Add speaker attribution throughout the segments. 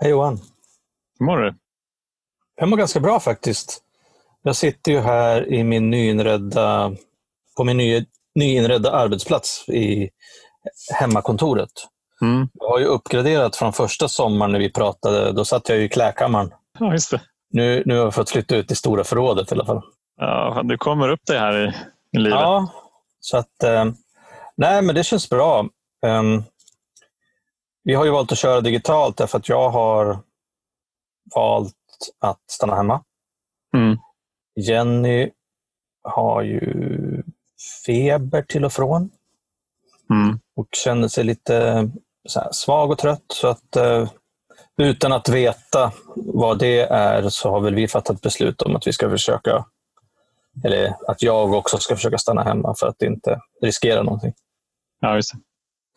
Speaker 1: Hej Johan.
Speaker 2: Hur mår du?
Speaker 1: Jag mår ganska bra faktiskt. Jag sitter ju här i min nyinredda, på min ny, nyinredda arbetsplats i hemmakontoret.
Speaker 2: Mm.
Speaker 1: Jag har ju uppgraderat från första sommaren när vi pratade. Då satt jag ju i klädkammaren.
Speaker 2: Ja, just det.
Speaker 1: Nu, nu har jag fått flytta ut i stora förrådet i alla fall.
Speaker 2: Ja, du kommer upp dig här i, i livet.
Speaker 1: Ja, så att... Eh, nej, men det känns bra. Vi har ju valt att köra digitalt därför att jag har valt att stanna hemma.
Speaker 2: Mm.
Speaker 1: Jenny har ju feber till och från
Speaker 2: Mm.
Speaker 1: och känner sig lite svag och trött. Så att, eh, utan att veta vad det är så har väl vi fattat beslut om att vi ska försöka, eller att jag också ska försöka stanna hemma för att inte riskera någonting.
Speaker 2: Ja, just det.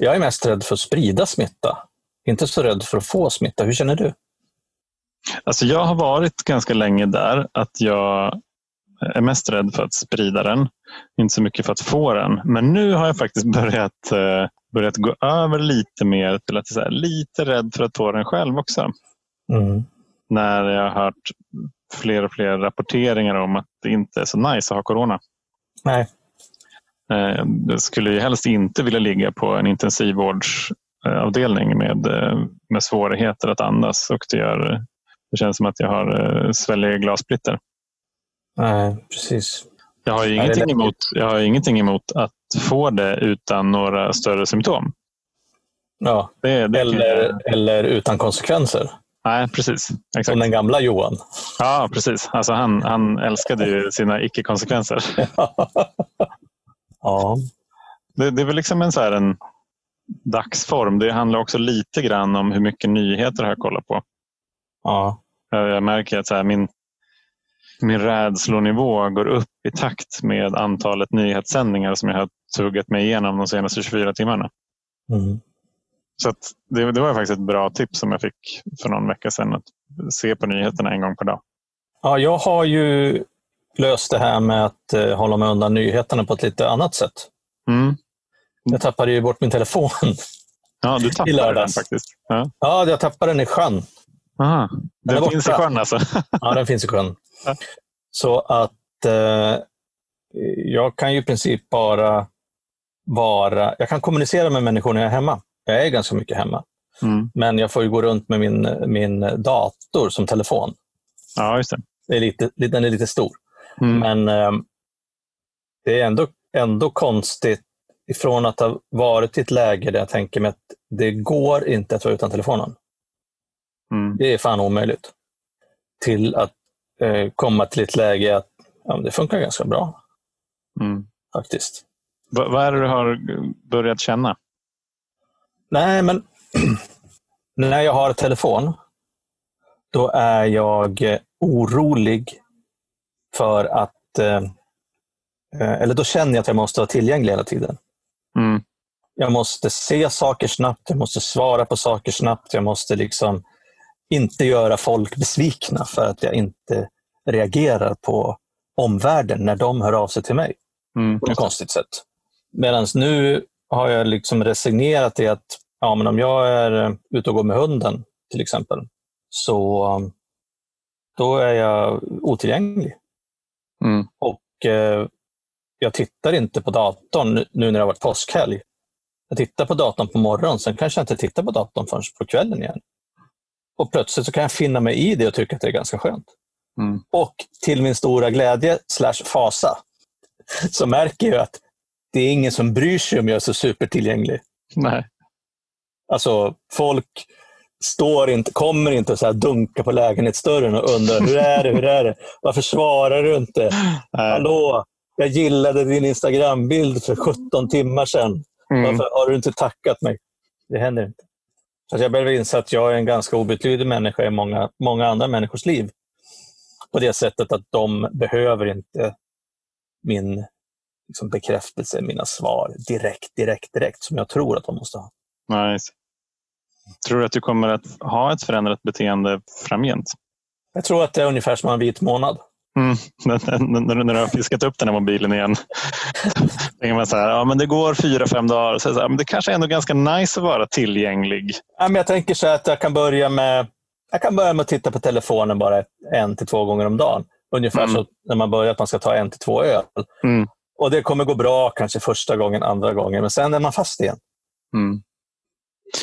Speaker 1: Jag är mest rädd för att sprida smitta. Inte så rädd för att få smitta. Hur känner du?
Speaker 2: Alltså, jag har varit ganska länge där att jag är mest rädd för att sprida den. Inte så mycket för att få den. Men nu har jag faktiskt börjat, eh, börjat gå över lite mer till att är lite rädd för att få den själv också.
Speaker 1: Mm.
Speaker 2: När jag har hört fler och fler rapporteringar om att det inte är så nice att ha corona.
Speaker 1: Nej.
Speaker 2: Eh, Jag skulle ju helst inte vilja ligga på en intensivvårdsavdelning med, eh, med svårigheter att andas och det, gör, det känns som att jag har eh, sväljer glassplitter.
Speaker 1: Nej, precis.
Speaker 2: Jag har, ingenting emot, jag har ingenting emot att få det utan några större symptom.
Speaker 1: Ja.
Speaker 2: Det, det kan jag-
Speaker 1: Eller, eller utan konsekvenser.
Speaker 2: Nej, precis.
Speaker 1: Som
Speaker 2: Exakt.
Speaker 1: den gamla Johan.
Speaker 2: Ja, precis. Alltså han, han älskade ju sina icke-konsekvenser.
Speaker 1: ja.
Speaker 2: Det, det är väl liksom en, så en dagsform. Det handlar också lite grann om hur mycket nyheter jag kollar på.
Speaker 1: ja.
Speaker 2: Jag märker att så här, min, min rädslonivå går upp i takt med antalet nyhetssändningar som jag har tuggat mig igenom de senaste 24 timmarna.
Speaker 1: Mm.
Speaker 2: Så det, det var faktiskt ett bra tips som jag fick för någon vecka sedan. Att se på nyheterna en gång per dag.
Speaker 1: Ja, jag har ju löst det här med att eh, hålla mig undan nyheterna på ett lite annat sätt.
Speaker 2: Mm.
Speaker 1: Jag tappade ju bort min telefon.
Speaker 2: Ja, du tappade den faktiskt. Ja.
Speaker 1: Ja, jag tappade den i sjön.
Speaker 2: Aha.
Speaker 1: Den
Speaker 2: Den finns i sjön alltså?
Speaker 1: Ja, den finns i sjön.
Speaker 2: Ja.
Speaker 1: Så att eh, jag kan ju i princip bara vara... Jag kan kommunicera med människor när jag är hemma. Jag är ganska mycket hemma.
Speaker 2: Mm.
Speaker 1: Men jag får ju gå runt med min, min dator som telefon.
Speaker 2: Ja, just det.
Speaker 1: Det är lite, den är lite stor.
Speaker 2: Mm.
Speaker 1: Men eh, det är ändå, ändå konstigt ifrån att ha varit i ett läge där jag tänker mig att det går inte att vara utan telefonen.
Speaker 2: Mm.
Speaker 1: Det är fan omöjligt. Till att eh, komma till ett läge att ja, det funkar ganska bra
Speaker 2: Mm.
Speaker 1: faktiskt.
Speaker 2: Va- vad är det du har börjat känna?
Speaker 1: Nej, men när jag har telefon, då är jag eh, orolig för att... Eh, eh, eller då känner jag att jag måste vara tillgänglig hela tiden.
Speaker 2: Mm.
Speaker 1: Jag måste se saker snabbt, jag måste svara på saker snabbt, jag måste liksom inte göra folk besvikna för att jag inte reagerar på omvärlden när de hör av sig till mig
Speaker 2: Mm.
Speaker 1: på något konstigt sätt. Medan nu har jag liksom resignerat i att ja, men om jag är eh, ute och går med hunden till exempel, så då är jag otillgänglig.
Speaker 2: Mm.
Speaker 1: Och eh, jag tittar inte på datorn nu- när det har varit påskhelg. Jag tittar på datorn på morgonen, sen kanske jag inte tittar på datorn förrän på kvällen igen. Och plötsligt så kan jag finna mig i det och tycka att det är ganska skönt.
Speaker 2: Mm.
Speaker 1: Och till min stora glädje slash fasa så märker jag att det är ingen som bryr sig om jag är så supertillgänglig.
Speaker 2: Nej.
Speaker 1: Alltså, folk står inte, kommer inte och så här dunka på lägenhetsdörren och undrar hur är det, hur är det? Varför svarar du inte? Hallå, jag gillade din Instagram-bild för 17 timmar sedan.
Speaker 2: Mm.
Speaker 1: Varför har du inte tackat mig? Det händer inte. Så jag behöver inse att jag är en ganska obetydlig människa i många, många andra människors liv. På det sättet att de behöver inte min liksom, bekräftelse, mina svar direkt, direkt, direkt som jag tror att de måste ha.
Speaker 2: Nice. Tror du att du kommer att ha ett förändrat beteende framgent?
Speaker 1: Jag tror att det är ungefär som en vit månad.
Speaker 2: Mm. När, du har fiskat upp den här mobilen igen. tänker man så här, ja, men det går fyra, fem dagar. Så, så här, men det kanske är ändå ganska nice att vara tillgänglig.
Speaker 1: Ja, men jag tänker så här att jag kan börja med jag kan börja med att titta på telefonen bara en till två gånger om dagen. Ungefär
Speaker 2: Mm.
Speaker 1: så när man börjar att man ska ta en till två öl.
Speaker 2: Mm.
Speaker 1: Och Det kommer gå bra kanske första gången, andra gången, men sen är man fast igen.
Speaker 2: Mm.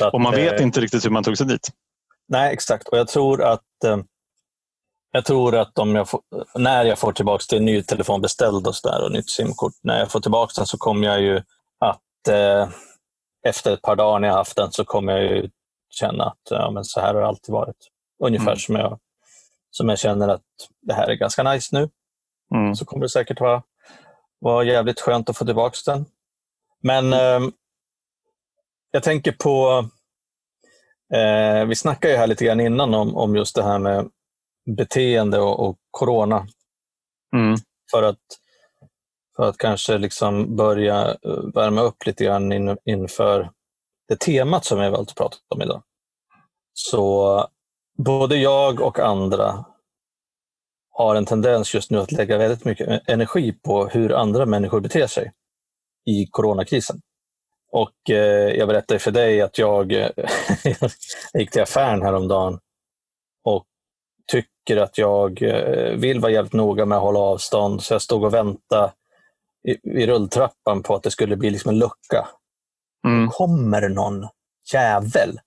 Speaker 1: Att,
Speaker 2: Och man vet
Speaker 1: eh,
Speaker 2: inte riktigt hur man tog sig dit.
Speaker 1: Nej, exakt. Och jag tror att eh, jag tror att om jag får, när jag får tillbaka till en ny telefon beställd och, så där, och nytt simkort, när jag får tillbaka den så kommer jag ju att eh, efter ett par dagar när jag haft den så kommer jag ju känna att ja, men så här har det alltid varit. Ungefär
Speaker 2: Mm.
Speaker 1: som, jag, som jag känner att det här är ganska nice nu.
Speaker 2: Mm.
Speaker 1: Så kommer det säkert vara, vara jävligt skönt att få tillbaka den. Men eh, jag tänker på Eh, vi snackade ju här lite grann innan om, om just det här med beteende och, och corona.
Speaker 2: Mm.
Speaker 1: För att, för att kanske liksom börja eh, värma upp lite grann in, inför det temat som vi valt att prata om idag. Så både jag och andra har en tendens just nu att lägga väldigt mycket energi på hur andra människor beter sig i coronakrisen. Och eh, jag berättade för dig att jag, eh, jag gick till affären häromdagen och tycker att jag eh, vill vara jävligt noga med att hålla avstånd. Så jag stod och väntade i, i rulltrappan på att det skulle bli liksom en lucka.
Speaker 2: Mm.
Speaker 1: kommer någon jävel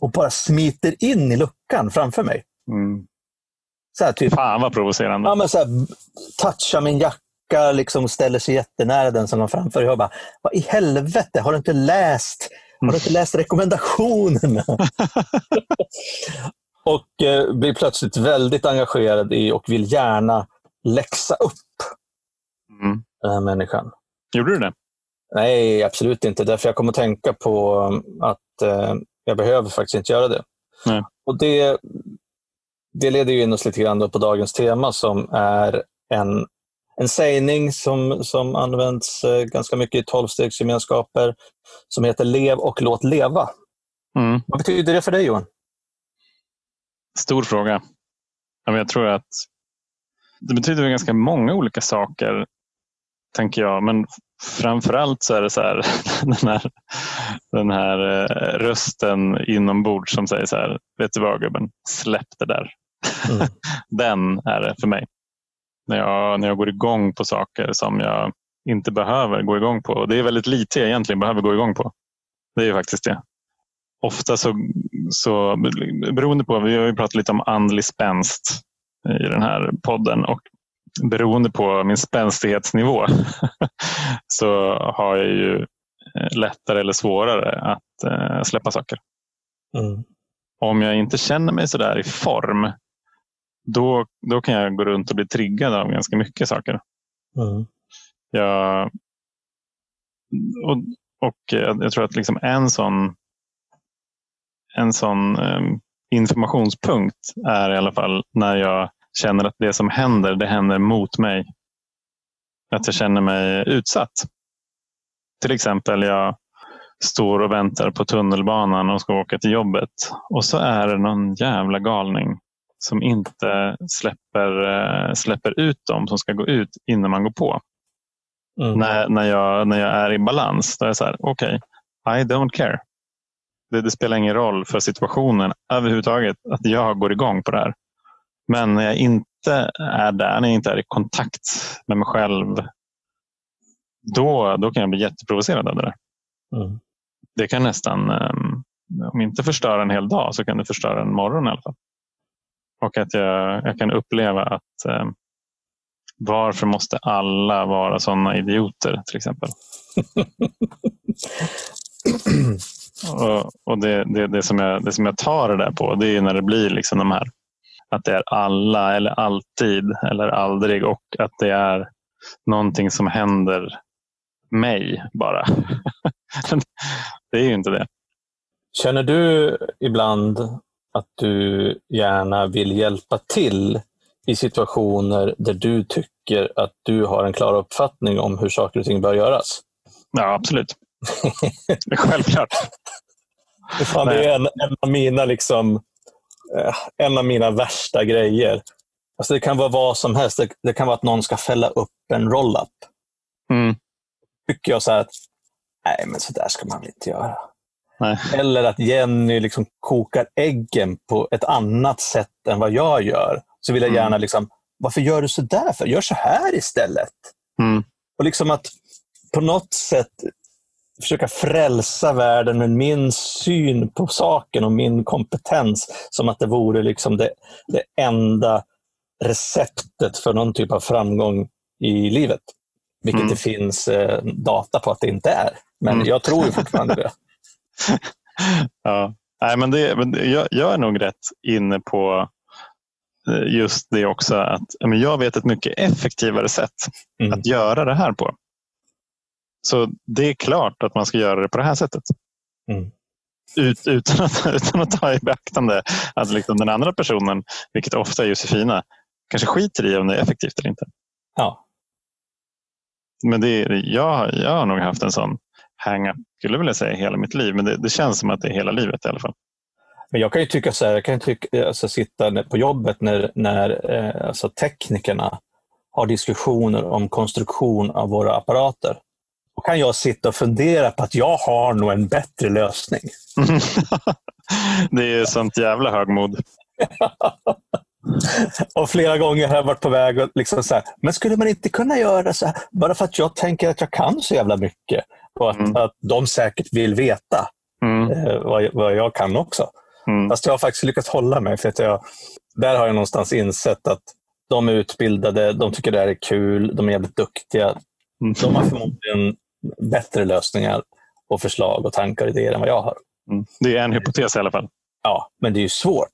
Speaker 1: och bara smiter in i luckan framför mig.
Speaker 2: Mm.
Speaker 1: Så här, typ,
Speaker 2: Fan vad provocerande.
Speaker 1: ja, men så här, touchar min jacka, liksom ställer sig jättenära den som var framför. Jag bara, vad i helvete, har du inte läst, har du inte läst rekommendationerna? och eh, blir plötsligt väldigt engagerad i och vill gärna läxa upp
Speaker 2: Mm.
Speaker 1: den här människan.
Speaker 2: Gjorde du det?
Speaker 1: Nej, absolut inte. Därför jag kommer att tänka på att eh, jag behöver faktiskt inte göra det.
Speaker 2: Nej.
Speaker 1: Och det, det leder ju in oss lite grann på dagens tema som är en, en sägning som, som används eh, ganska mycket i tolvstegsgemenskaper som heter Lev och låt leva.
Speaker 2: Mm.
Speaker 1: Vad betyder det för dig Johan?
Speaker 2: Stor fråga. Jag tror att det betyder ganska många olika saker, tänker jag. Men framförallt så är det så här, den här, den här eh, rösten inombords som säger så här, vet du vad gubben, släpp det där.
Speaker 1: Mm.
Speaker 2: den är det för mig. När jag, när jag går igång på saker som jag inte behöver gå igång på. Och det är väldigt lite jag egentligen behöver gå igång på. Det är ju faktiskt det. Ofta så, så beroende på, vi har ju pratat lite om andlig spänst i den här podden och beroende på min spänstighetsnivå så har jag ju eh, lättare eller svårare att eh, släppa saker.
Speaker 1: Mm.
Speaker 2: Om jag inte känner mig så där i form då, då kan jag gå runt och bli triggad av ganska mycket saker.
Speaker 1: Mm.
Speaker 2: Jag, och, och jag, jag tror att liksom en sån, en sån eh, informationspunkt är i alla fall när jag känner att det som händer, det händer mot mig. Att jag känner mig utsatt. Till exempel jag står och väntar på tunnelbanan och ska åka till jobbet och så är det någon jävla galning som inte släpper, eh, släpper ut dem som ska gå ut innan man går på
Speaker 1: Mm.
Speaker 2: när, när, jag, när jag är i balans. Då är jag så här, okej, I don't care. Det, det spelar ingen roll för situationen överhuvudtaget att jag går igång på det här. Men när jag inte är där, när jag inte är i kontakt med mig själv, då, då kan jag bli jätteprovocerad av det där.
Speaker 1: Mm.
Speaker 2: Det kan nästan, um, om inte förstöra en hel dag, så kan det förstöra en morgon i alla fall. Och att jag, jag kan uppleva att um, varför måste alla vara sådana idioter till exempel? och, och det, det, det, som jag, det som jag tar det där på det är när det blir liksom de här att det är alla eller alltid eller aldrig och att det är någonting som händer mig bara. det är ju inte det.
Speaker 1: Känner du ibland att du gärna vill hjälpa till i situationer där du tycker att du har en klar uppfattning om hur saker och ting bör göras?
Speaker 2: Ja, absolut. Självklart.
Speaker 1: Fan, det är en, en, av mina liksom, eh, en av mina värsta grejer. Alltså det kan vara vad som helst. Det, det kan vara att någon ska fälla upp en roll-up.
Speaker 2: Mm.
Speaker 1: tycker jag så att nej, men så där ska man inte göra.
Speaker 2: Nej.
Speaker 1: Eller att Jenny liksom kokar äggen på ett annat sätt än vad jag gör. Så vill jag
Speaker 2: Mm.
Speaker 1: gärna, liksom, varför gör du så där? för? Gör så här istället.
Speaker 2: Mm.
Speaker 1: Och liksom att på något sätt försöka frälsa världen med min syn på saken och min kompetens. Som att det vore liksom det, det enda receptet för någon typ av framgång i livet. Vilket
Speaker 2: Mm.
Speaker 1: det finns eh, data på att det inte är. Men
Speaker 2: Mm.
Speaker 1: jag tror ju fortfarande det.
Speaker 2: Ja. Nej, men det, men jag, jag är nog rätt inne på eh, just det också att men jag vet ett mycket effektivare sätt
Speaker 1: Mm.
Speaker 2: att göra det här på. Så det är klart att man ska göra det på det här sättet.
Speaker 1: Mm.
Speaker 2: Ut, utan, att, utan att ta i beaktande att liksom den andra personen, vilket ofta är Josefina, kanske skiter i om det är effektivt eller inte.
Speaker 1: Ja.
Speaker 2: Men det är, jag, jag har nog haft en sån hang-up, skulle jag vilja säga, hela mitt liv. Men det, det känns som att det är hela livet i alla fall.
Speaker 1: Men jag kan ju tycka så här, jag kan tycka, alltså, sitta på jobbet när, när eh, alltså, teknikerna har diskussioner om konstruktion av våra apparater. Då kan jag sitta och fundera på att jag har nog en bättre lösning.
Speaker 2: det är sånt jävla högmod.
Speaker 1: Och flera gånger har jag varit på väg och liksom så här, men skulle man inte kunna göra så här, bara för att jag tänker att jag kan så jävla mycket och att,
Speaker 2: Mm.
Speaker 1: att de säkert vill veta
Speaker 2: Mm,
Speaker 1: eh, vad, vad jag kan också.
Speaker 2: mm,
Speaker 1: Fast jag har faktiskt lyckats hålla mig. För att jag, där har jag någonstans insett att de är utbildade, de tycker det här är kul, de är jävligt duktiga.
Speaker 2: mm.
Speaker 1: De har förmodligen bättre lösningar och förslag och tankar och idéer än vad jag har.
Speaker 2: Mm. Det är en hypotes i alla fall.
Speaker 1: Ja, men det är ju svårt.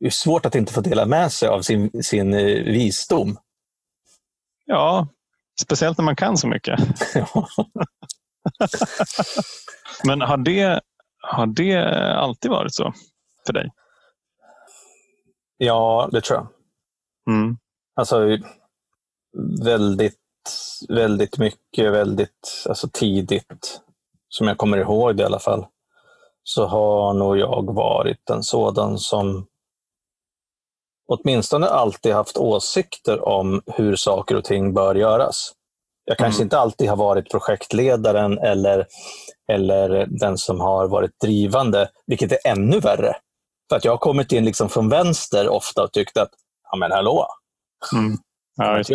Speaker 1: Det är svårt att inte få dela med sig av sin, sin eh, visdom.
Speaker 2: Ja, speciellt när man kan så mycket. Men har det, har det alltid varit så för dig?
Speaker 1: ja, det tror jag.
Speaker 2: Mm.
Speaker 1: Alltså väldigt, väldigt mycket, väldigt alltså, tidigt, som jag kommer ihåg det i alla fall, så har nog jag varit en sådan som åtminstone alltid haft åsikter om hur saker och ting bör göras. Jag kanske
Speaker 2: Mm.
Speaker 1: inte alltid har varit projektledaren eller, eller den som har varit drivande, vilket är ännu värre. För att jag har kommit in liksom från vänster ofta och tyckt att, ja men hallå,
Speaker 2: Mm. Ja, just.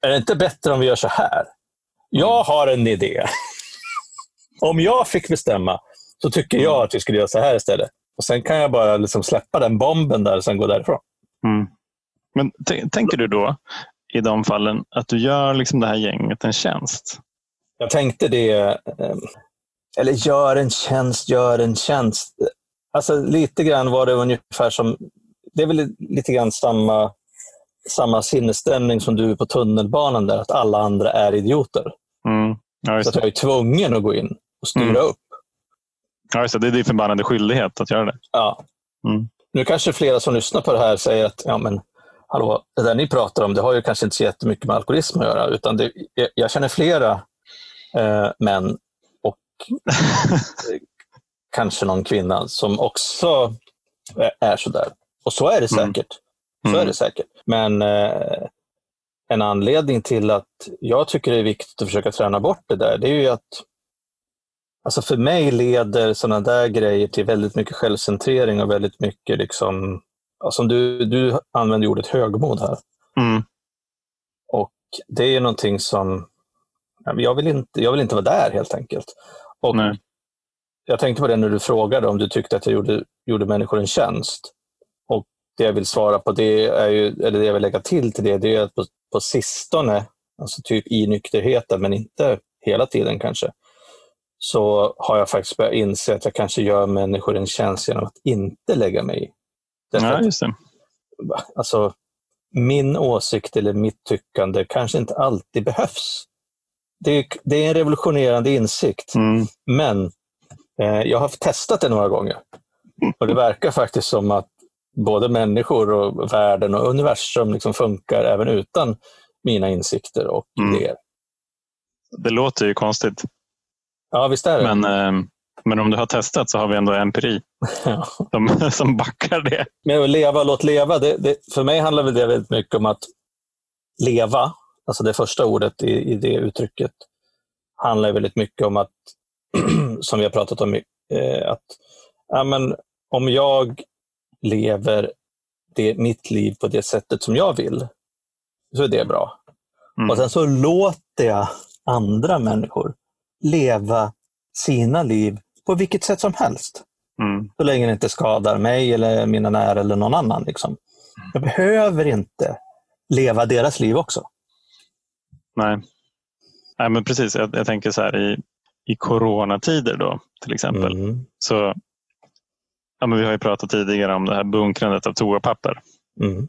Speaker 1: Är det inte bättre om vi gör så här? Jag har en idé. om jag fick bestämma så tycker jag att vi skulle göra så här istället. Och Sen kan jag bara liksom släppa den bomben där och sen gå därifrån.
Speaker 2: Mm. Men tänker du då i de fallen att du gör liksom det här gänget en tjänst?
Speaker 1: Jag tänkte det, eh, eller gör en tjänst, gör en tjänst. Alltså lite grann var det ungefär som, det är väl lite grann samma, samma sinnesstämning som du på tunnelbanan där, att alla andra är idioter.
Speaker 2: Mm. Ja,
Speaker 1: Så att jag är tvungen att gå in och styra
Speaker 2: Mm.
Speaker 1: upp.
Speaker 2: Ja, just det. det är din förbannade skyldighet att göra det.
Speaker 1: Ja.
Speaker 2: Mm.
Speaker 1: Nu kanske flera som lyssnar på det här säger att ja, men, hallå, det där ni pratar om det har ju kanske inte så jättemycket med alkoholism att göra. Utan det, jag, jag känner flera eh, män och kanske någon kvinna som också är- är sådär. Och så är det
Speaker 2: Mm.
Speaker 1: säkert. Så
Speaker 2: Mm.
Speaker 1: är det säkert. Men eh, en anledning till att jag tycker det är viktigt att försöka träna bort det där, det är ju att Alltså för mig leder sådana där grejer till väldigt mycket självcentrering och väldigt mycket, liksom, som du, du använder ordet högmod här.
Speaker 2: Mm.
Speaker 1: Och det är någonting som, jag vill inte, jag vill inte vara där helt enkelt. Och
Speaker 2: Nej.
Speaker 1: Jag tänkte på det när du frågade om du tyckte att jag gjorde, gjorde människor en tjänst. Och det jag vill svara på, det är ju, eller det jag vill lägga till till det, det är att på, på sistone, alltså typ i nykterheten, men inte hela tiden kanske, så har jag faktiskt börjat inse att jag kanske gör människor en tjänst genom att inte lägga mig i. Därför
Speaker 2: Ja,
Speaker 1: att,
Speaker 2: just det.
Speaker 1: alltså, min åsikt eller mitt tyckande kanske inte alltid behövs. Det är, det är en revolutionerande insikt,
Speaker 2: Mm.
Speaker 1: men eh, jag har testat det några gånger. Och det verkar faktiskt som att både människor och världen och universum liksom funkar även utan mina insikter och
Speaker 2: Mm.
Speaker 1: idéer.
Speaker 2: Det låter ju konstigt.
Speaker 1: Ja, visst är det.
Speaker 2: Men, eh, men om du har testat så har vi ändå empiri
Speaker 1: Ja.
Speaker 2: som, som backar det.
Speaker 1: Men att leva, låt leva. Det, det, för mig handlar det väldigt mycket om att leva, alltså det första ordet i, i det uttrycket, handlar väldigt mycket om att, som vi har pratat om eh, att ja, men, om jag lever det, mitt liv på det sättet som jag vill, så är det bra.
Speaker 2: Mm.
Speaker 1: Och sen så låter jag andra människor leva sina liv på vilket sätt som helst.
Speaker 2: Mm.
Speaker 1: Så länge det inte skadar mig eller mina nära eller någon annan. Liksom. Jag behöver inte leva deras liv också.
Speaker 2: Nej. Nej, men precis. Jag, jag tänker så här i, i coronatider då till exempel.
Speaker 1: Mm.
Speaker 2: Så, ja, men vi har ju pratat tidigare om det här bunkrandet av toapapper.
Speaker 1: Mm.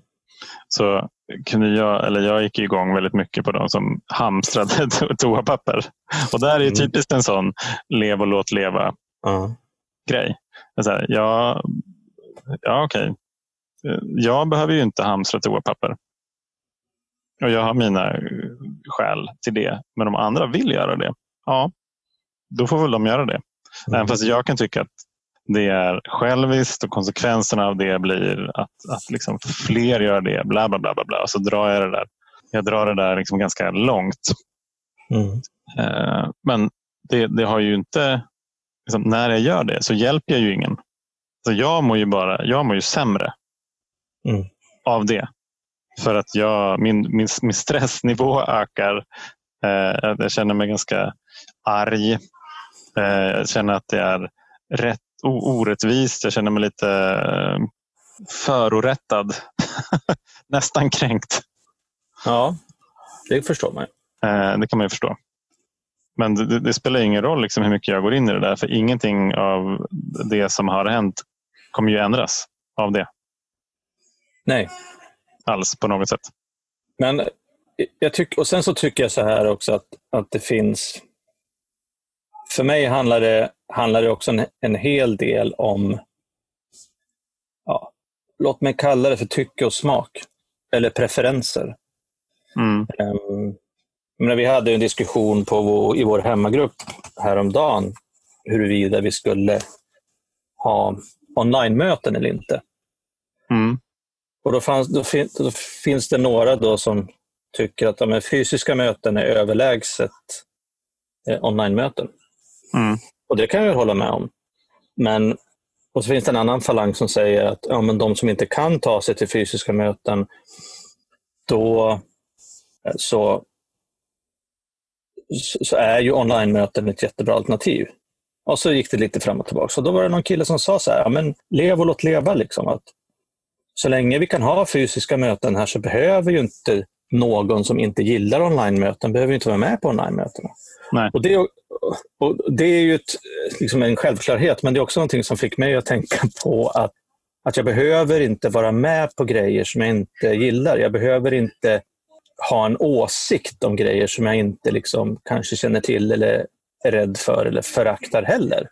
Speaker 2: Så kunde jag, eller jag gick igång väldigt mycket på de som hamstrade to- toapapper. Och där är ju
Speaker 1: Mm.
Speaker 2: typiskt en sån lev och låt leva
Speaker 1: Ja.
Speaker 2: grej. Här, ja, ja okej. Jag behöver ju inte hamstra toapapper. Och jag har mina eh, skäl till det. Men om andra vill göra det, ja, då får väl de göra det. Även fast jag kan tycka att det är själviskt och konsekvenserna av det blir att, att liksom fler gör det. Bla, bla, bla, bla, bla. Och så drar jag det där, jag drar det där liksom ganska långt.
Speaker 1: Mm.
Speaker 2: Eh, men det, det har ju inte... Liksom, när jag gör det så hjälper jag ju ingen. Så jag mår ju bara jag mår ju sämre
Speaker 1: Mm.
Speaker 2: av det. För att jag, min, min, min stressnivå ökar. Eh, jag känner mig ganska arg. Eh, jag känner att det är rätt, orättvist. Jag känner mig lite eh, förorättad. Nästan kränkt.
Speaker 1: ja, det förstår man.
Speaker 2: Eh, det kan man ju förstå. Men det, det spelar ingen roll liksom hur mycket jag går in i det där. För ingenting av det som har hänt kommer ju ändras av det
Speaker 1: Nej,
Speaker 2: alls på något sätt.
Speaker 1: men jag tycker, och sen så tycker jag så här också att, att det finns... För mig handlar det, handlar det också en, en hel del om, ja, låt mig kalla det för tycke och smak. Eller preferenser.
Speaker 2: Mm.
Speaker 1: Um, men vi hade en diskussion på vår, i vår hemmagrupp häromdagen huruvida vi skulle ha online-möten eller inte.
Speaker 2: Mm.
Speaker 1: Och då, fanns, då, fin, då finns det några då som tycker att ja, fysiska möten är överlägset eh, online-möten.
Speaker 2: Mm.
Speaker 1: Och det kan jag hålla med om. Men och så finns det en annan falang som säger att ja, men de som inte kan ta sig till fysiska möten, då eh, så, så- är ju online-möten ett jättebra alternativ. Och så gick det lite fram och tillbaka. Så då var det någon kille som sa så här, ja, men lev och låt leva. Liksom, att så länge vi kan ha fysiska möten här så behöver ju inte någon som inte gillar online-möten behöver inte vara med på online-mötena. Och det, och det är ju ett, liksom en självklarhet, men det är också någonting som fick mig att tänka på att, att jag behöver inte vara med på grejer som jag inte gillar. Jag behöver inte ha en åsikt om grejer som jag inte liksom kanske känner till eller är rädd för eller föraktar heller.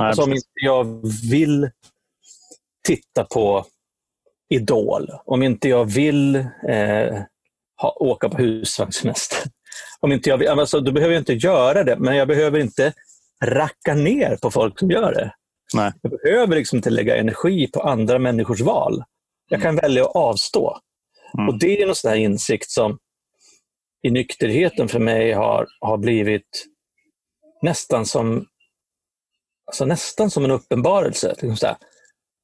Speaker 2: Nej,
Speaker 1: Alltså om inte jag vill titta på Idol, om inte jag vill eh, ha, åka på husvagnssemester, om inte jag alltså, då behöver jag inte göra det, men jag behöver inte racka ner på folk som gör det.
Speaker 2: Nej.
Speaker 1: Jag behöver liksom inte lägga energi på andra människors val. Jag kan välja att avstå.
Speaker 2: Mm.
Speaker 1: Och Det är en sån insikt som i nykterheten för mig har, har blivit nästan som, alltså nästan som en uppenbarelse. Liksom så här,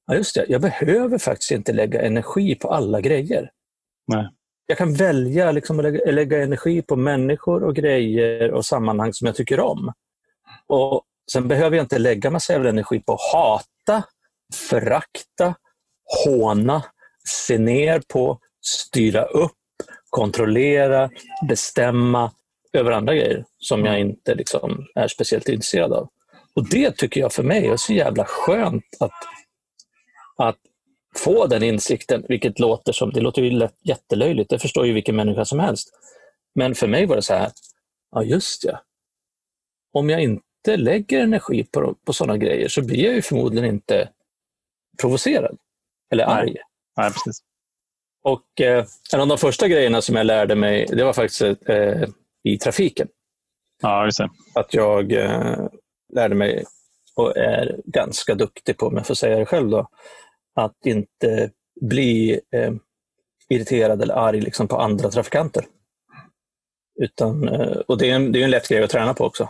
Speaker 1: ja just det, jag behöver faktiskt inte lägga energi på alla grejer.
Speaker 2: Nej.
Speaker 1: Jag kan välja liksom att lägga, lägga energi på människor och grejer och sammanhang som jag tycker om. Och Sen behöver jag inte lägga massa jävla energi på att hata, förakta, håna, se ner på, styra upp, kontrollera, bestämma över andra grejer som jag inte liksom är speciellt intresserad av. Och Det tycker jag för mig är så jävla skönt att, att få den insikten, vilket låter som, det låter ju jättelöjligt, det förstår ju vilken människa som helst. Men för mig var det så här, ja just ja. Om jag inte lägger energi på, på sådana grejer så blir jag ju förmodligen inte provocerad eller
Speaker 2: Nej.
Speaker 1: arg.
Speaker 2: Nej, precis.
Speaker 1: Och eh, en av de första grejerna som jag lärde mig, det var faktiskt eh, i trafiken.
Speaker 2: Ja, just det.
Speaker 1: Att jag eh, lärde mig, och är ganska duktig på, om jag får säga det själv, då, att inte bli eh, irriterad eller arg liksom, på andra trafikanter. Utan, eh, och det är, en, det är en lätt grej att träna på också.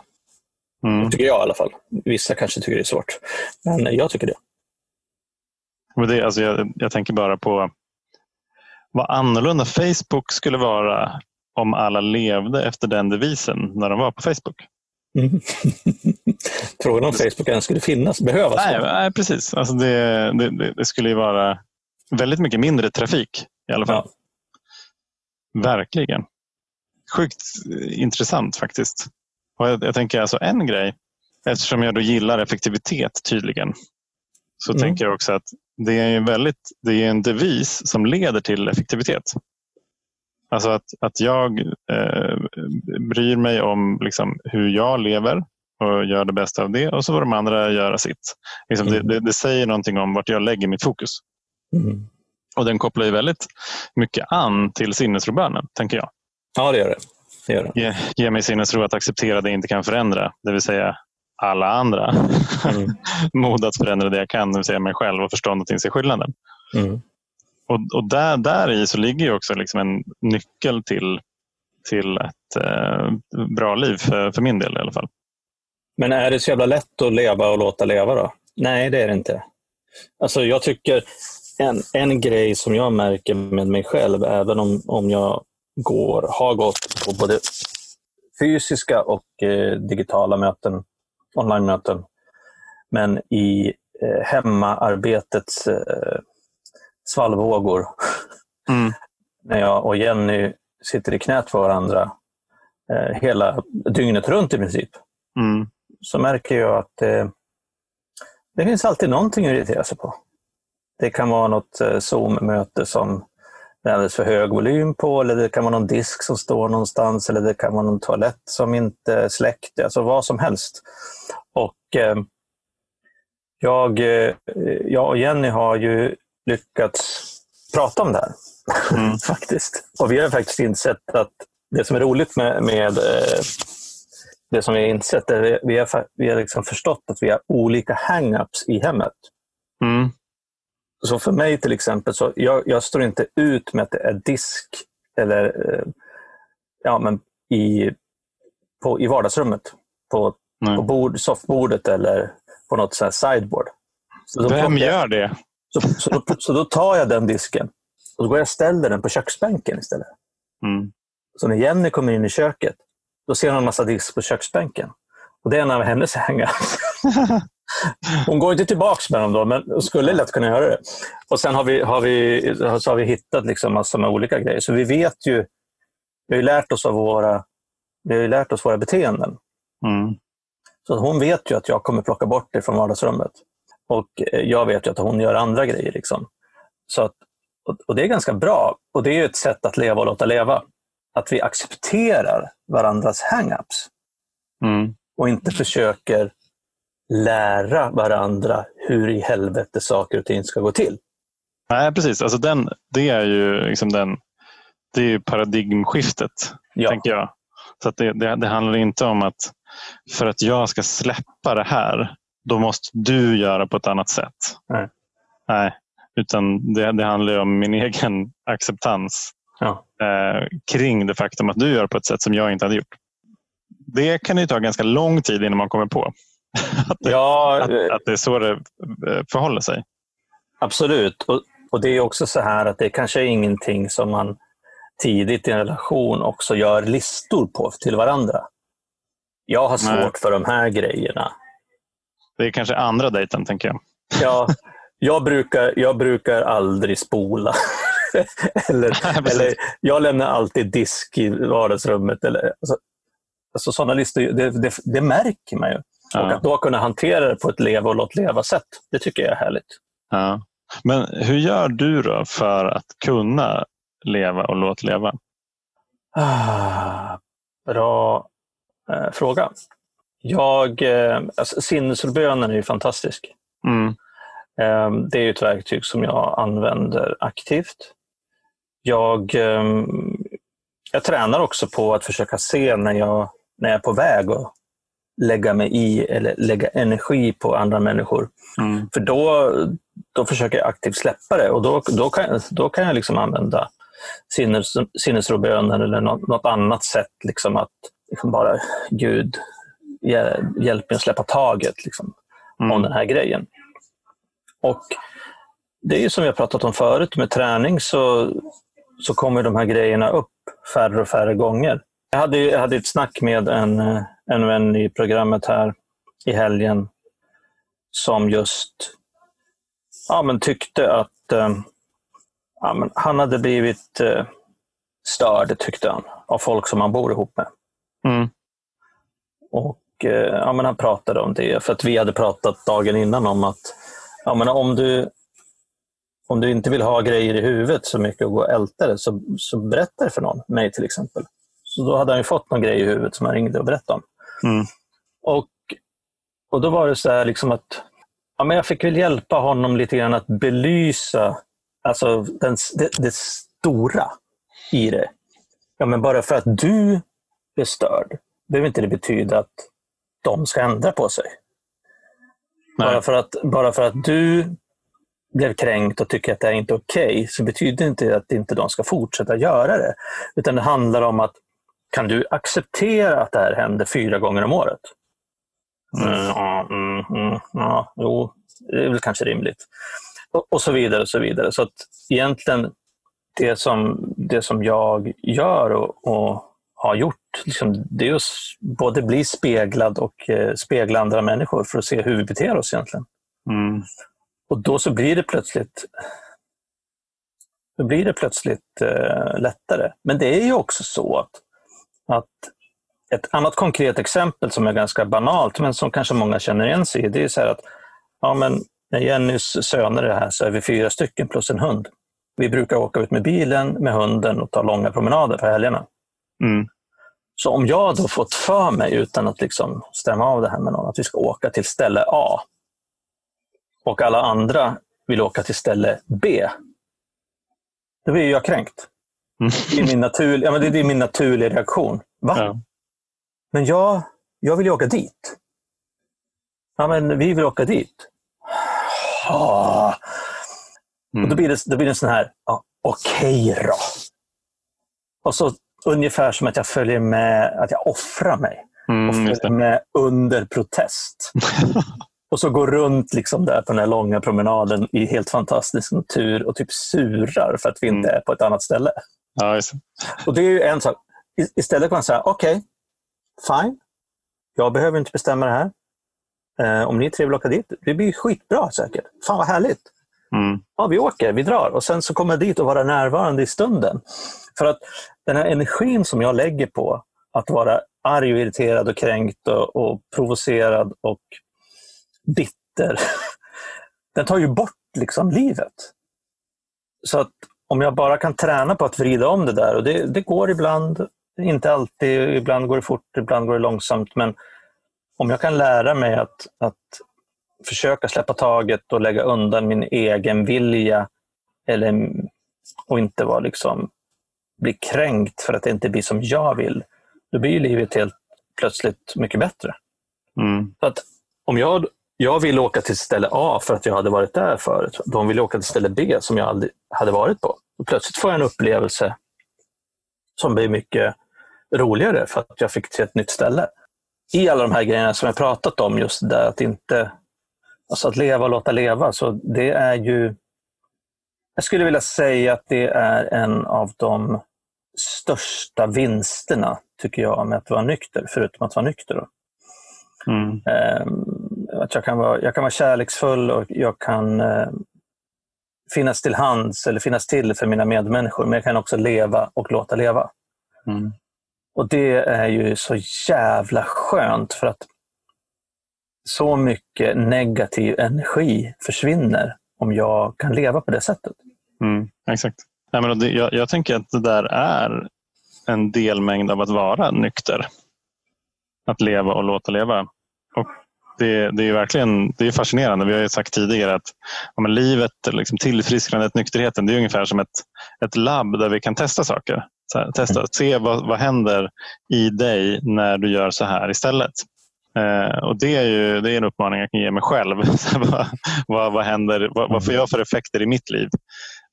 Speaker 1: Mm. tycker jag i alla fall. Vissa kanske tycker det är svårt, men jag tycker det.
Speaker 2: Men det alltså jag, jag tänker bara på vad annorlunda Facebook skulle vara om alla levde efter den devisen när de var på Facebook. Mm.
Speaker 1: Frågan om Facebook ens skulle finnas, behövas.
Speaker 2: Nej, nej precis. Alltså det, det, det, skulle ju vara väldigt mycket mindre trafik i alla fall. Ja. Verkligen. Sjukt intressant faktiskt. Och jag, jag, tänker alltså en grej, eftersom jag då gillar effektivitet tydligen, så mm. tänker jag också att det är, en väldigt, det är en devis som leder till effektivitet. Alltså att, att jag eh, bryr mig om liksom, hur jag lever och gör det bästa av det och så får de andra göra sitt. Liksom, mm. det, det, det, säger någonting om vart jag lägger mitt fokus. Mm. Och den kopplar ju väldigt mycket an till sinnesrobönen, tänker jag.
Speaker 1: Ja, det gör det. det, gör
Speaker 2: det. Ge, ge mig sinnesro att acceptera det jag inte kan förändra, det vill säga alla andra. Mm. Mod att förändra det jag kan, det vill säga mig själv och förstånd att inse skillnaden. Mm. Och, och där, där i så ligger ju också liksom en nyckel till, till ett eh, bra liv, för, för min del i alla fall.
Speaker 1: Men är det så jävla lätt att leva och låta leva då? Nej, det är det inte. Alltså jag tycker en, en grej som jag märker med mig själv, även om, om jag går, har gått på både fysiska och eh, digitala möten, online-möten, men i eh, hemmaarbetets eh, svallvågor. Mm. När jag och Jenny sitter i knät på varandra eh, hela dygnet runt i princip. Mm. Så märker jag att eh, det finns alltid någonting att irritera sig på. Det kan vara något eh, Zoom-möte som det är alldeles för hög volym på, eller det kan vara någon disk som står någonstans, eller det kan vara någon toalett som inte är släckt, alltså vad som helst. Och eh, jag, eh, jag och Jenny har ju lyckats prata om det här. Mm. faktiskt. Och vi har faktiskt insett att det som är roligt med, med eh, det som vi har insett är att vi har, vi har liksom förstått att vi har olika hang-ups i hemmet. Mm. Så för mig till exempel, så jag, jag står inte ut med att det är disk eller eh, ja, men i, på, i vardagsrummet. På, på bord, soffbordet eller på något så sideboard.
Speaker 2: Så Vem gör det?
Speaker 1: Så, så, då, så då tar jag den disken och så går jag och ställer den på köksbänken istället. Mm. Så när Jenny kommer in i köket, då ser hon en massa disk på köksbänken. Och det är en av hennes hängar. Hon går inte tillbaka med dem då, men skulle lätt kunna göra det. Och Sen har vi, har vi, så har vi hittat liksom massor med olika grejer. Så vi vet ju, vi har ju lärt oss av våra, vi har lärt oss våra beteenden. Mm. Så hon vet ju att jag kommer plocka bort det från vardagsrummet. Och eh, jag vet ju att hon gör andra grejer. Liksom. Så att, och det är ganska bra. Och det är ett sätt att leva och låta leva. Att vi accepterar varandras hang-ups. Mm. Och inte försöker lära varandra hur i helvete saker och ting ska gå till.
Speaker 2: Nej, precis. Alltså den, det är ju liksom den, det är paradigmskiftet, ja. tänker jag. Så det, det, det, handlar inte om att för att jag ska släppa det här då måste du göra på ett annat sätt. Nej. Nej utan det, det handlar om min egen acceptans ja. eh, kring det faktum att du gör på ett sätt som jag inte hade gjort. Det kan ju ta ganska lång tid innan man kommer på att, det, ja, att, att det är så det eh, förhåller sig.
Speaker 1: Absolut. Och, och det är också så här att det kanske är ingenting som man tidigt i en relation också gör listor på till varandra. Jag har svårt Nej. för de här grejerna.
Speaker 2: Det är kanske andra dejten, tänker jag.
Speaker 1: Ja, jag brukar, jag brukar aldrig spola. eller, eller, jag lämnar alltid disk i vardagsrummet. Eller, alltså, alltså sådana listor, det, det, det, märker man ju. Ja. Och att då kunna hantera det på ett leva och låt leva-sätt, det tycker jag är härligt.
Speaker 2: Ja. Men hur gör du då för att kunna leva och låt leva?
Speaker 1: Ah, bra eh, fråga. Jag, eh, alltså, sinnesrobönen är ju fantastisk. Mm. Eh, det är ett verktyg som jag använder aktivt. Jag, eh, jag tränar också på att försöka se när jag, när jag är på väg att lägga mig i eller lägga energi på andra människor. Mm. För då, då försöker jag aktivt släppa det och då, då, kan, då kan jag liksom använda sinnes, sinnesrobönen eller något, något annat sätt. Liksom att liksom bara, Gud, hjälpt mig att släppa taget liksom, mm. om den här grejen. Och Det är som har pratat om förut, med träning så, så kommer de här grejerna upp färre och färre gånger. Jag hade, jag hade ett snack med en, en vän i programmet här i helgen som just ja, men tyckte att eh, ja, men han hade blivit eh, störd, tyckte han, av folk som han bor ihop med. Mm. Och ja, men Han pratade om det, för att vi hade pratat dagen innan om att ja, men om, du, om du inte vill ha grejer i huvudet så mycket och gå och älta det, så, så berätta det för någon, mig till exempel. Så då hade han fått någon grej i huvudet som han ringde och berättade om. Mm. Och, och då var det så här liksom att ja, men jag fick väl hjälpa honom lite grann att belysa alltså, den, det, det stora i det. Ja, men bara för att du är störd behöver inte det betyda att de ska ändra på sig. Bara för, att, bara för att du blev kränkt och tycker att det är inte okej, okay, så betyder inte det att inte de ska fortsätta göra det. Utan det handlar om att kan du acceptera att det här händer fyra gånger om året? Mm, ja, mm, mm, ja, jo, det är väl kanske rimligt. Och, och, så vidare. och så vidare. Så att egentligen, det som, det som jag gör och, och har gjort, liksom, det är att både bli speglad och eh, spegla andra människor för att se hur vi beter oss egentligen. Mm. Och då så blir det plötsligt då blir det plötsligt eh, lättare. Men det är ju också så att, att ett annat konkret exempel som är ganska banalt, men som kanske många känner igen sig i, det är så att ja, men när Jennys söner är här så är vi fyra stycken plus en hund. Vi brukar åka ut med bilen, med hunden och ta långa promenader på helgerna. Mm. Så om jag då fått för mig, utan att liksom stämma av det här med någon, att vi ska åka till ställe A och alla andra vill åka till ställe B, då blir jag kränkt. Mm. Det, är min natur, ja, men det är min naturliga reaktion. Va? Ja. Men jag, jag vill ju åka dit. Ja, men vi vill åka dit. Ah. Mm. Och då blir det, då blir det en sån här, ja, okej okay då. Och så ungefär som att jag följer med, att jag offrar mig. Mm, och följer med under protest. och så går runt liksom där på den här långa promenaden i helt fantastisk natur och typ surar för att vi inte mm. är på ett annat ställe.
Speaker 2: Ja,
Speaker 1: och det är ju en sak. Istället kan man säga, okej, okay, fine. Jag behöver inte bestämma det här. Eh, om ni tre vill åka dit, det blir skitbra säkert. Fan vad härligt. Mm. Ja, vi åker, vi drar och sen så kommer jag dit och vara närvarande i stunden. För att den här energin som jag lägger på att vara arg och irriterad och kränkt och, och provocerad och bitter, den tar ju bort liksom livet. Så att om jag bara kan träna på att vrida om det där, och det, det går ibland, inte alltid, ibland går det fort, ibland går det långsamt, men om jag kan lära mig att, att försöka släppa taget och lägga undan min egen vilja eller, och inte vara liksom, bli kränkt för att det inte blir som jag vill, då blir livet helt plötsligt mycket bättre. Mm. Så att om jag, jag vill åka till ställe A för att jag hade varit där förut, de vill åka till ställe B som jag aldrig hade varit på. Och plötsligt får jag en upplevelse som blir mycket roligare för att jag fick se ett nytt ställe i alla de här grejerna som jag pratat om, just det att inte alltså att leva och låta leva, så det är ju... Jag skulle vilja säga att det är en av de största vinsterna, tycker jag, med att vara nykter, förutom att vara nykter. Mm. Ehm, att jag, kan vara, jag kan vara kärleksfull och jag kan eh, finnas till hands eller finnas till för mina medmänniskor, men jag kan också leva och låta leva. Mm. Och det är ju så jävla skönt för att så mycket negativ energi försvinner om jag kan leva på det sättet.
Speaker 2: Mm, exakt. Ja, men jag, jag, tänker att det där är en delmängd av att vara nykter. Att leva och låta leva. Och det, det är verkligen det är fascinerande. Vi har ju sagt tidigare att ja, livet, liksom tillfrisknandet, nykterheten, det är ungefär som ett, ett labb där vi kan testa saker. Här, testa, se vad, vad händer i dig när du gör så här istället. Eh, och det är, ju, det är en uppmaning jag kan ge mig själv. vad, vad, vad, händer, vad, vad får jag för effekter i mitt liv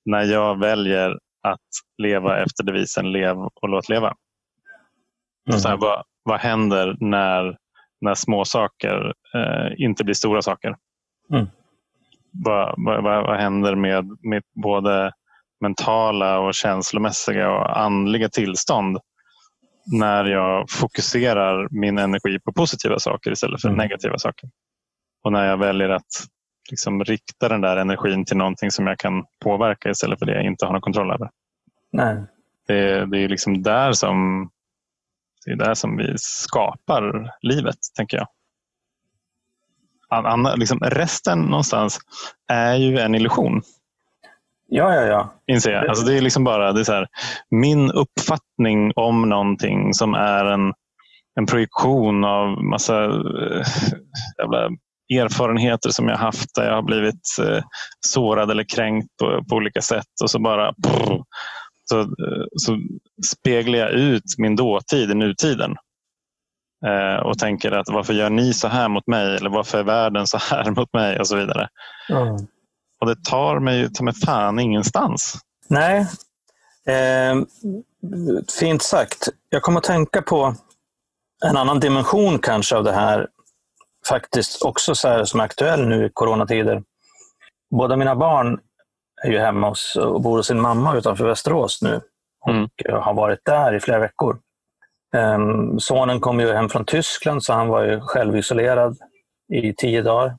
Speaker 2: när jag väljer att leva efter devisen lev och låt leva? Mm. Så här, vad, vad händer när när små saker eh, inte blir stora saker.
Speaker 1: Mm.
Speaker 2: Vad, vad, vad händer med mitt både mentala och känslomässiga och andliga tillstånd när jag fokuserar min energi på positiva saker istället för
Speaker 1: Mm.
Speaker 2: negativa saker. Och när jag väljer att liksom rikta den där energin till någonting som jag kan påverka istället för det jag inte har någon kontroll över.
Speaker 1: Nej.
Speaker 2: Det, det är liksom där som det är där som vi skapar livet, tänker jag. An, an, liksom resten någonstans är ju en illusion,
Speaker 1: Ja, ja, ja.
Speaker 2: inser jag. Alltså det är liksom bara det är så här, min uppfattning om någonting som är en, en projektion av massa eh, jävla erfarenheter som jag haft där jag har blivit eh, sårad eller kränkt på, på olika sätt och så bara brr, så, eh, så speglar jag ut min dåtid i nutiden. Och tänker att varför gör ni så här mot mig? Eller varför är världen så här mot mig? Och så vidare.
Speaker 1: Mm.
Speaker 2: Och det tar mig ta mig fan ingenstans.
Speaker 1: Nej. Eh, fint sagt. Jag kommer att tänka på en annan dimension kanske av det här. Faktiskt också så här som är aktuell nu i coronatider. Båda mina barn är ju hemma hos, och bor hos sin mamma utanför Västerås nu. Och
Speaker 2: Mm.
Speaker 1: har varit där i flera veckor. Ehm, sonen kom ju hem från Tyskland så han var ju självisolerad i tio dagar.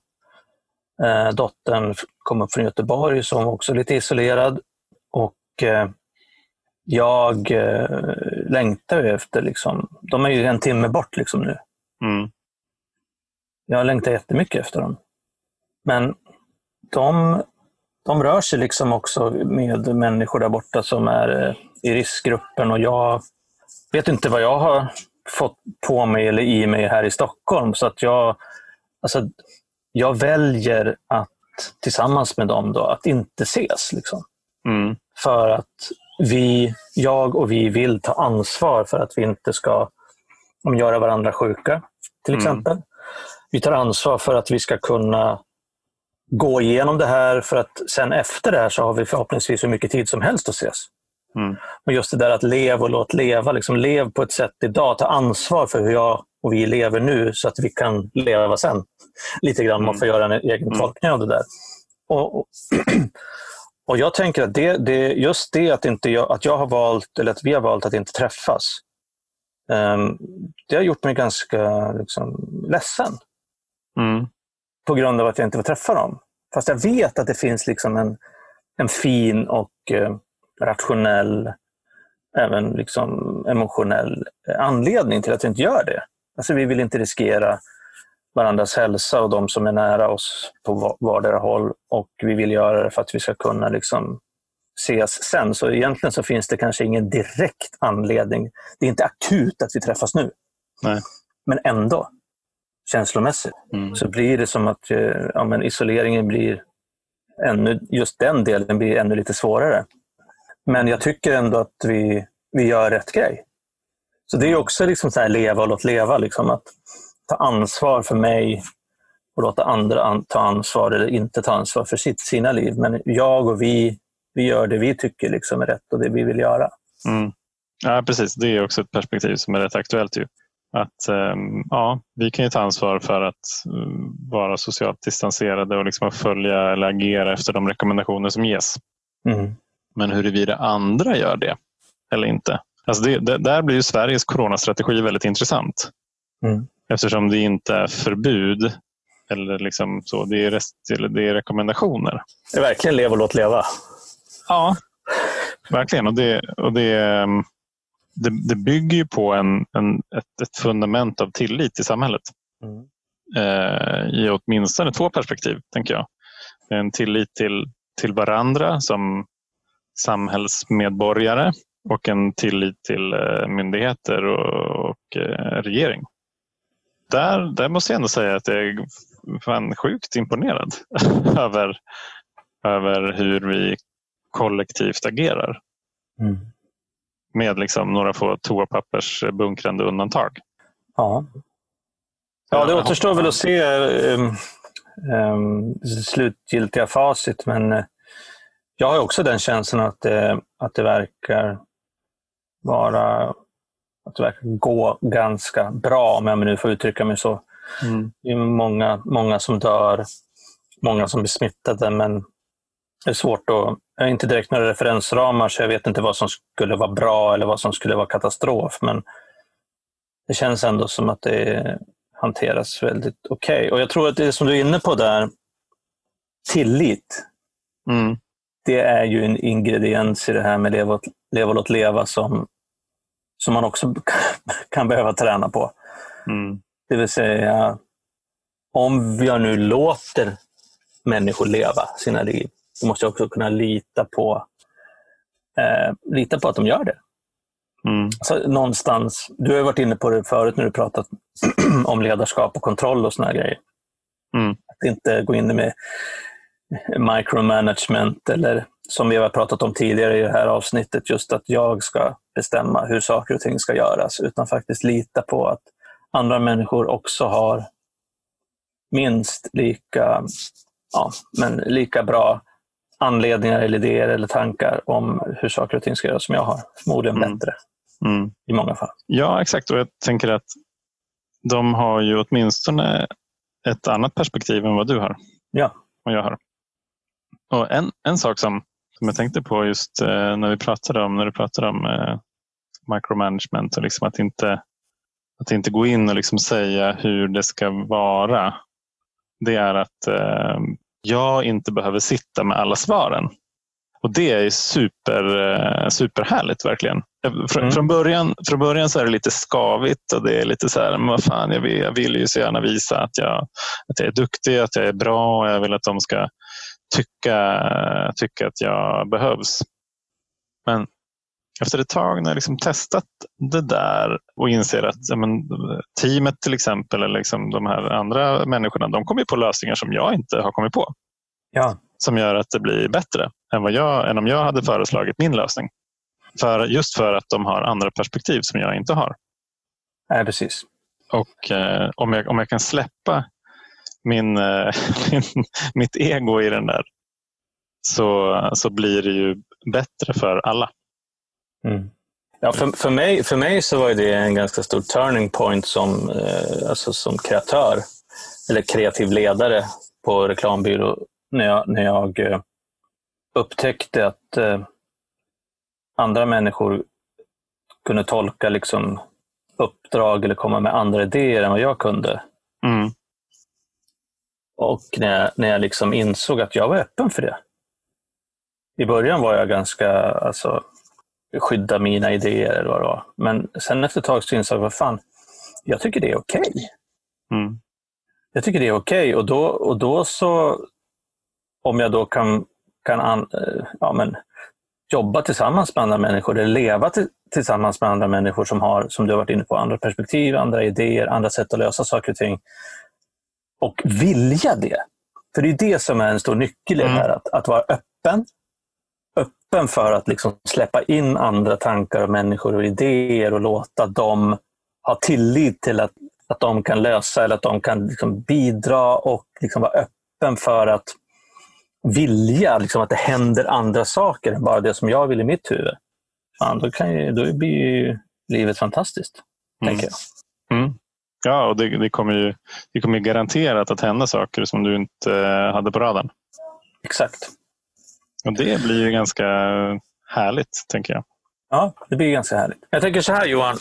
Speaker 1: Eh, dottern kom upp från Göteborg hon var också lite isolerad. Och eh, jag eh, längtar efter, liksom, de är ju en timme bort liksom nu.
Speaker 2: Mm.
Speaker 1: Jag längtar jättemycket efter dem. Men de, de rör sig liksom också med människor där borta som är eh, i riskgruppen och jag vet inte vad jag har fått på mig eller i mig här i Stockholm. Så att jag, alltså, jag väljer att tillsammans med dem då, att inte ses. Liksom.
Speaker 2: Mm.
Speaker 1: För att vi, jag och vi vill ta ansvar för att vi inte ska om, göra varandra sjuka, till
Speaker 2: Mm.
Speaker 1: exempel. Vi tar ansvar för att vi ska kunna gå igenom det här för att sen efter det här så har vi förhoppningsvis hur mycket tid som helst att ses.
Speaker 2: Mm.
Speaker 1: Och just det där att leva och låt leva. Liksom lev på ett sätt idag. Ta ansvar för hur jag och vi lever nu så att vi kan leva sen. Lite grann. Man
Speaker 2: Mm.
Speaker 1: får göra en egen
Speaker 2: Mm.
Speaker 1: tolkning av det där. Och, och, och Jag tänker att det, det, just det att, inte jag, att jag har valt, eller att vi har valt att inte träffas. ehm, det har gjort mig ganska liksom, ledsen
Speaker 2: Mm.
Speaker 1: på grund av att jag inte får träffa dem. Fast jag vet att det finns liksom en, en fin och eh, rationell, även liksom emotionell eh, anledning till att jag inte gör det. Alltså vi vill inte riskera varandras hälsa och de som är nära oss på va- vardera håll. Och vi vill göra det för att vi ska kunna liksom ses sen. Så egentligen så finns det kanske ingen direkt anledning. Det är inte akut att vi träffas nu.
Speaker 2: Nej.
Speaker 1: Men ändå, känslomässigt
Speaker 2: Mm.
Speaker 1: så blir det som att eh, ja, men isoleringen blir ännu, just den delen blir ännu lite svårare. Men jag tycker ändå att vi, vi gör rätt grej. Så det är också liksom så här leva och låt leva. Liksom att ta ansvar för mig och låta andra an, ta ansvar eller inte ta ansvar för sitt, sina liv. Men jag och vi, vi gör det vi tycker liksom är rätt och det vi vill göra.
Speaker 2: Mm. Ja, precis. Det är också ett perspektiv som är rätt aktuellt. Ju. Att, ehm, ja, vi kan ju ta ansvar för att mm, vara socialt distanserade och liksom följa eller agera efter de rekommendationer som ges.
Speaker 1: Mm.
Speaker 2: Men huruvida andra gör det eller inte. Alltså det, det, där blir Sveriges coronastrategi väldigt intressant.
Speaker 1: Mm.
Speaker 2: Eftersom det inte är förbud eller liksom så, det, är rest, det är rekommendationer.
Speaker 1: Det är verkligen leva och låt leva.
Speaker 2: Ja, verkligen. Och det, och det, ehm, det, det bygger ju på en, en, ett, ett fundament av tillit i samhället.
Speaker 1: Mm.
Speaker 2: Eh, I åtminstone två perspektiv, tänker jag. En tillit till, till varandra som samhällsmedborgare och en tillit till eh, myndigheter och, och eh, regering. Där, där måste jag ändå säga att jag är fan sjukt imponerad över, över hur vi kollektivt agerar
Speaker 1: Mm.
Speaker 2: med liksom några få toapappersbunkrande undantag.
Speaker 1: Ja. Ja, det återstår väl att se um, um, slutgiltiga facit, men eh, jag har också den känslan att det, att det verkar vara att verkar gå ganska bra, om jag nu får uttrycka mig så.
Speaker 2: Mm.
Speaker 1: Det är många, många som dör, många som blir smittade, men det är svårt att... Jag har inte direkt några referensramar, så jag vet inte vad som skulle vara bra eller vad som skulle vara katastrof, men det känns ändå som att det hanteras väldigt okej. Okay. Och jag tror att det som du är inne på där, tillit,
Speaker 2: Mm.
Speaker 1: det är ju en ingrediens i det här med leva leva, låt leva som, som man också kan behöva träna på.
Speaker 2: Mm.
Speaker 1: Det vill säga, om jag nu låter människor leva sina liv, då måste jag också kunna lita på, eh, lita på att de gör det.
Speaker 2: Mm.
Speaker 1: Alltså, någonstans, du har varit inne på det förut när du pratat om ledarskap och kontroll och såna grejer.
Speaker 2: Mm.
Speaker 1: Att inte gå in med micromanagement eller som vi har pratat om tidigare i det här avsnittet, just att jag ska bestämma hur saker och ting ska göras, utan faktiskt lita på att andra människor också har minst lika, ja, men lika bra anledningar eller idéer eller tankar om hur saker och ting ska göras som jag har. Förmodligen
Speaker 2: Mm.
Speaker 1: bättre
Speaker 2: Mm.
Speaker 1: i många fall.
Speaker 2: Ja, exakt. Och jag tänker att de har ju åtminstone ett annat perspektiv än vad du har
Speaker 1: Ja.
Speaker 2: och jag har. Och en, en sak som, som jag tänkte på just eh, när vi pratade om, när du pratade om eh, micromanagement och liksom att inte att inte gå in och liksom säga hur det ska vara. Det är att eh, jag inte behöver sitta med alla svaren. Och det är super, superhärligt verkligen. Från,
Speaker 1: Mm.
Speaker 2: från, början, från början så är det lite skavigt och det är lite så här, men vad fan, jag vill, jag vill ju så gärna visa att jag, att jag är duktig, att jag är bra och jag vill att de ska tycka, tycka att jag behövs. Men efter ett tag när jag liksom testat det där och inser att ja, men, teamet till exempel, eller liksom de här andra människorna, de kommer på lösningar som jag inte har kommit på.
Speaker 1: Ja.
Speaker 2: Som gör att det blir bättre än, vad jag, än om jag hade föreslagit min lösning. För, just för att de har andra perspektiv som jag inte har.
Speaker 1: Nej, precis.
Speaker 2: Och eh, om, jag, om jag kan släppa min, eh, min, mitt ego i den där så, så blir det ju bättre för alla.
Speaker 1: Mm. Ja, för, för, mig, för mig så var det en ganska stor turning point som, eh, alltså som kreatör eller kreativ ledare på reklambyrå när jag, när jag eh, upptäckte att andra människor kunde tolka liksom uppdrag eller komma med andra idéer än vad jag kunde.
Speaker 2: Mm.
Speaker 1: Och när jag, när jag liksom insåg att jag var öppen för det. I början var jag ganska, alltså, skydda mina idéer eller vad det var. Men sen efter ett tag så insåg jag, vad fan, jag tycker det är okej.
Speaker 2: Mm.
Speaker 1: Jag tycker det är okej och, då, och då så, om jag då kan, kan an, eh, ja, men, jobba tillsammans med andra människor eller leva till, tillsammans med andra människor som har, som du har varit inne på, andra perspektiv, andra idéer, andra sätt att lösa saker och ting. Och vilja det. För det är det som är en stor nyckel i det
Speaker 2: Mm.
Speaker 1: här, att, att vara öppen. Öppen för att liksom släppa in andra tankar och människor och idéer och låta dem ha tillit till att, att de kan lösa eller att de kan liksom bidra och liksom vara öppen för att vilja liksom att det händer andra saker än bara det som jag vill i mitt huvud. Fan, då, kan ju, då blir ju livet fantastiskt,
Speaker 2: Mm.
Speaker 1: tänker jag.
Speaker 2: Mm. Ja, och det, det, kommer ju, det kommer ju garanterat att hända saker som du inte eh, hade på radarn.
Speaker 1: Exakt.
Speaker 2: Och det blir ju ganska härligt, tänker jag.
Speaker 1: Ja, det blir ganska härligt. Jag tänker så här Johan,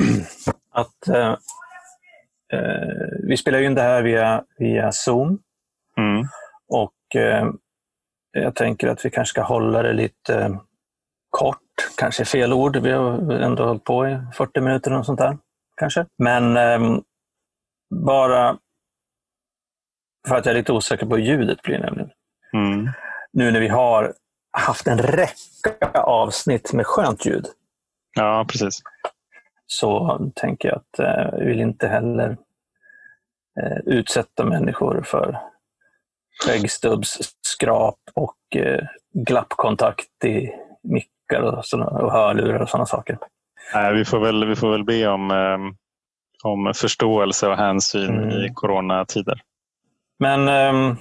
Speaker 1: att eh, eh, vi spelar in det här via, via Zoom
Speaker 2: Mm.
Speaker 1: och eh, jag tänker att vi kanske ska hålla det lite kort, kanske fel ord. Vi har ändå hållit på i 40 minuter och sånt där. Kanske. Men eh, bara för att jag är lite osäker på hur ljudet blir nämligen.
Speaker 2: Mm.
Speaker 1: Nu när vi har haft en räcka avsnitt med skönt ljud
Speaker 2: Ja, precis.
Speaker 1: så tänker jag att eh, vi vill inte heller eh, utsätta människor för skäggstubbs, skrap och eh, glappkontakt i mickar och, såna, och hörlurar och sådana saker.
Speaker 2: Nej, vi, får väl, vi får väl be om, eh, om förståelse och hänsyn
Speaker 1: Mm.
Speaker 2: i coronatider.
Speaker 1: Men ehm,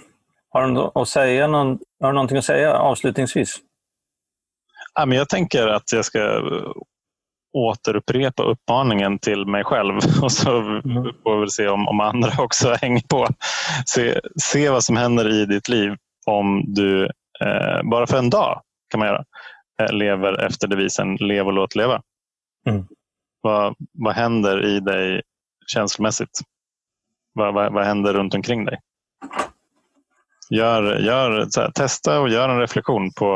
Speaker 1: har du, att säga någon, har du någonting att säga avslutningsvis?
Speaker 2: Ja, men jag tänker att jag ska återupprepa uppmaningen till mig själv och så
Speaker 1: Mm.
Speaker 2: får vi väl se om, om andra också hänger på. Se, se vad som händer i ditt liv om du eh, bara för en dag kan man göra eh, lever efter devisen lev och låt leva.
Speaker 1: Mm.
Speaker 2: Vad, vad händer i dig känslomässigt? Vad, vad, vad händer runt omkring dig? Gör, gör, här, testa och gör en reflektion på,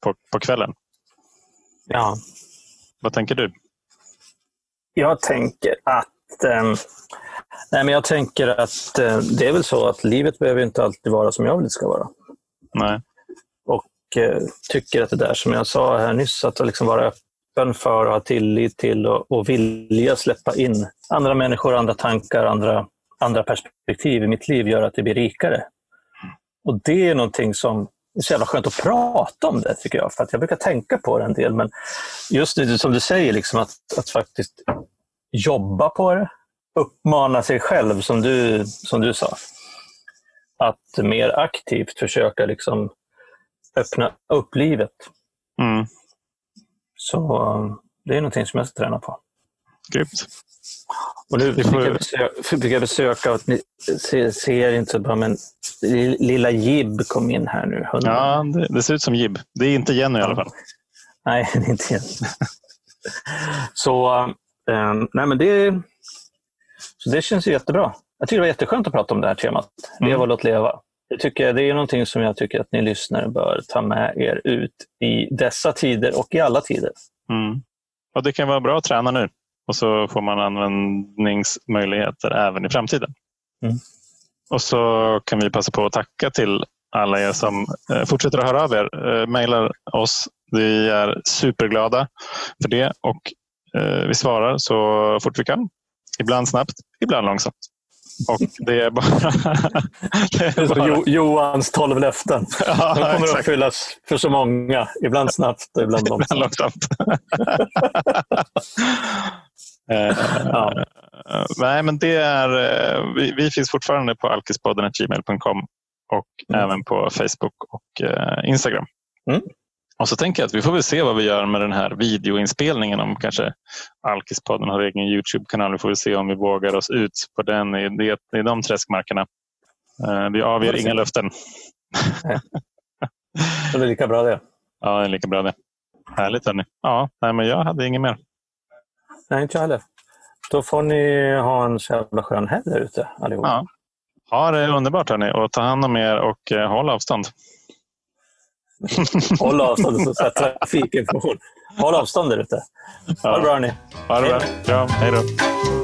Speaker 2: på, på kvällen.
Speaker 1: Ja.
Speaker 2: Vad tänker du?
Speaker 1: Jag tänker att ehm, nej, men jag tänker att eh, det är väl så att livet behöver inte alltid vara som jag vill det ska vara.
Speaker 2: Nej.
Speaker 1: Och eh, tycker att det där som jag sa här nyss, att liksom vara öppen för och ha tillit till och, och vilja släppa in andra människor, andra tankar, andra, andra perspektiv i mitt liv gör att det blir rikare. Och det är någonting som det är så jävla skönt att prata om det, tycker jag. För att jag brukar tänka på det en del, men just det som du säger, liksom att, att faktiskt jobba på det. Uppmana sig själv, som du, som du sa. Att mer aktivt försöka liksom öppna upp livet.
Speaker 2: Mm.
Speaker 1: Så um, det är någonting som jag ska träna på.
Speaker 2: Grymt.
Speaker 1: Och nu
Speaker 2: Vi
Speaker 1: fick
Speaker 2: får-
Speaker 1: jag, besöka, fick jag besöka, att ni ser, ser inte så bra, men lilla Jib kom in här nu. Hunden.
Speaker 2: Ja, det, det ser ut som Jib. Det är inte Jenny i alla fall.
Speaker 1: Nej, det är inte helt. så, um, nej men det, så det känns ju jättebra. Jag tycker det var jätteskönt att prata om det här temat.
Speaker 2: Mm.
Speaker 1: Leva och låt leva. Det, tycker jag, det är någonting som jag tycker att ni lyssnare bör ta med er ut i dessa tider och i alla tider.
Speaker 2: Mm. Och Det kan vara bra att träna nu och så får man användningsmöjligheter även i framtiden.
Speaker 1: Mm.
Speaker 2: Och så kan vi passa på att tacka till alla er som eh, fortsätter att höra av er. Eh, mailar oss. Vi är superglada för det och eh, vi svarar så fort vi kan. Ibland snabbt, ibland långsamt. Och det är bara... det är
Speaker 1: jo, Johans tolv löften.
Speaker 2: Ja,
Speaker 1: De kommer att
Speaker 2: exakt.
Speaker 1: uppfyllas för så många. Ibland snabbt ibland
Speaker 2: Ibland
Speaker 1: långsamt.
Speaker 2: långsamt. Eh,
Speaker 1: Ja.
Speaker 2: eh, Nej, men det är, eh, vi, vi finns fortfarande på alkispodden.gmail.com och
Speaker 1: Mm.
Speaker 2: även på Facebook och Instagram.
Speaker 1: Mm.
Speaker 2: Och så tänker jag att vi får väl se vad vi gör med den här videoinspelningen. Om kanske Alkispodden har egen Youtube-kanal. Vi får väl se om vi vågar oss ut på den i, det, i de träskmarkerna. Eh, Vi avger inga löften.
Speaker 1: Det är lika bra det.
Speaker 2: Ja, det är lika bra det. Härligt hörni. Ja, nej, men jag hade inget mer.
Speaker 1: Nej, inte jag heller. Då får ni ha en så jävla skön helg där ute allihop.
Speaker 2: Ja. Ha det underbart hörni och ta hand om er och eh, håll avstånd.
Speaker 1: Håll avstånd, så så här trafikinformation. Håll avstånd där ute. Ha det bra hörni.
Speaker 2: Ha det bra. Kram. Hej då.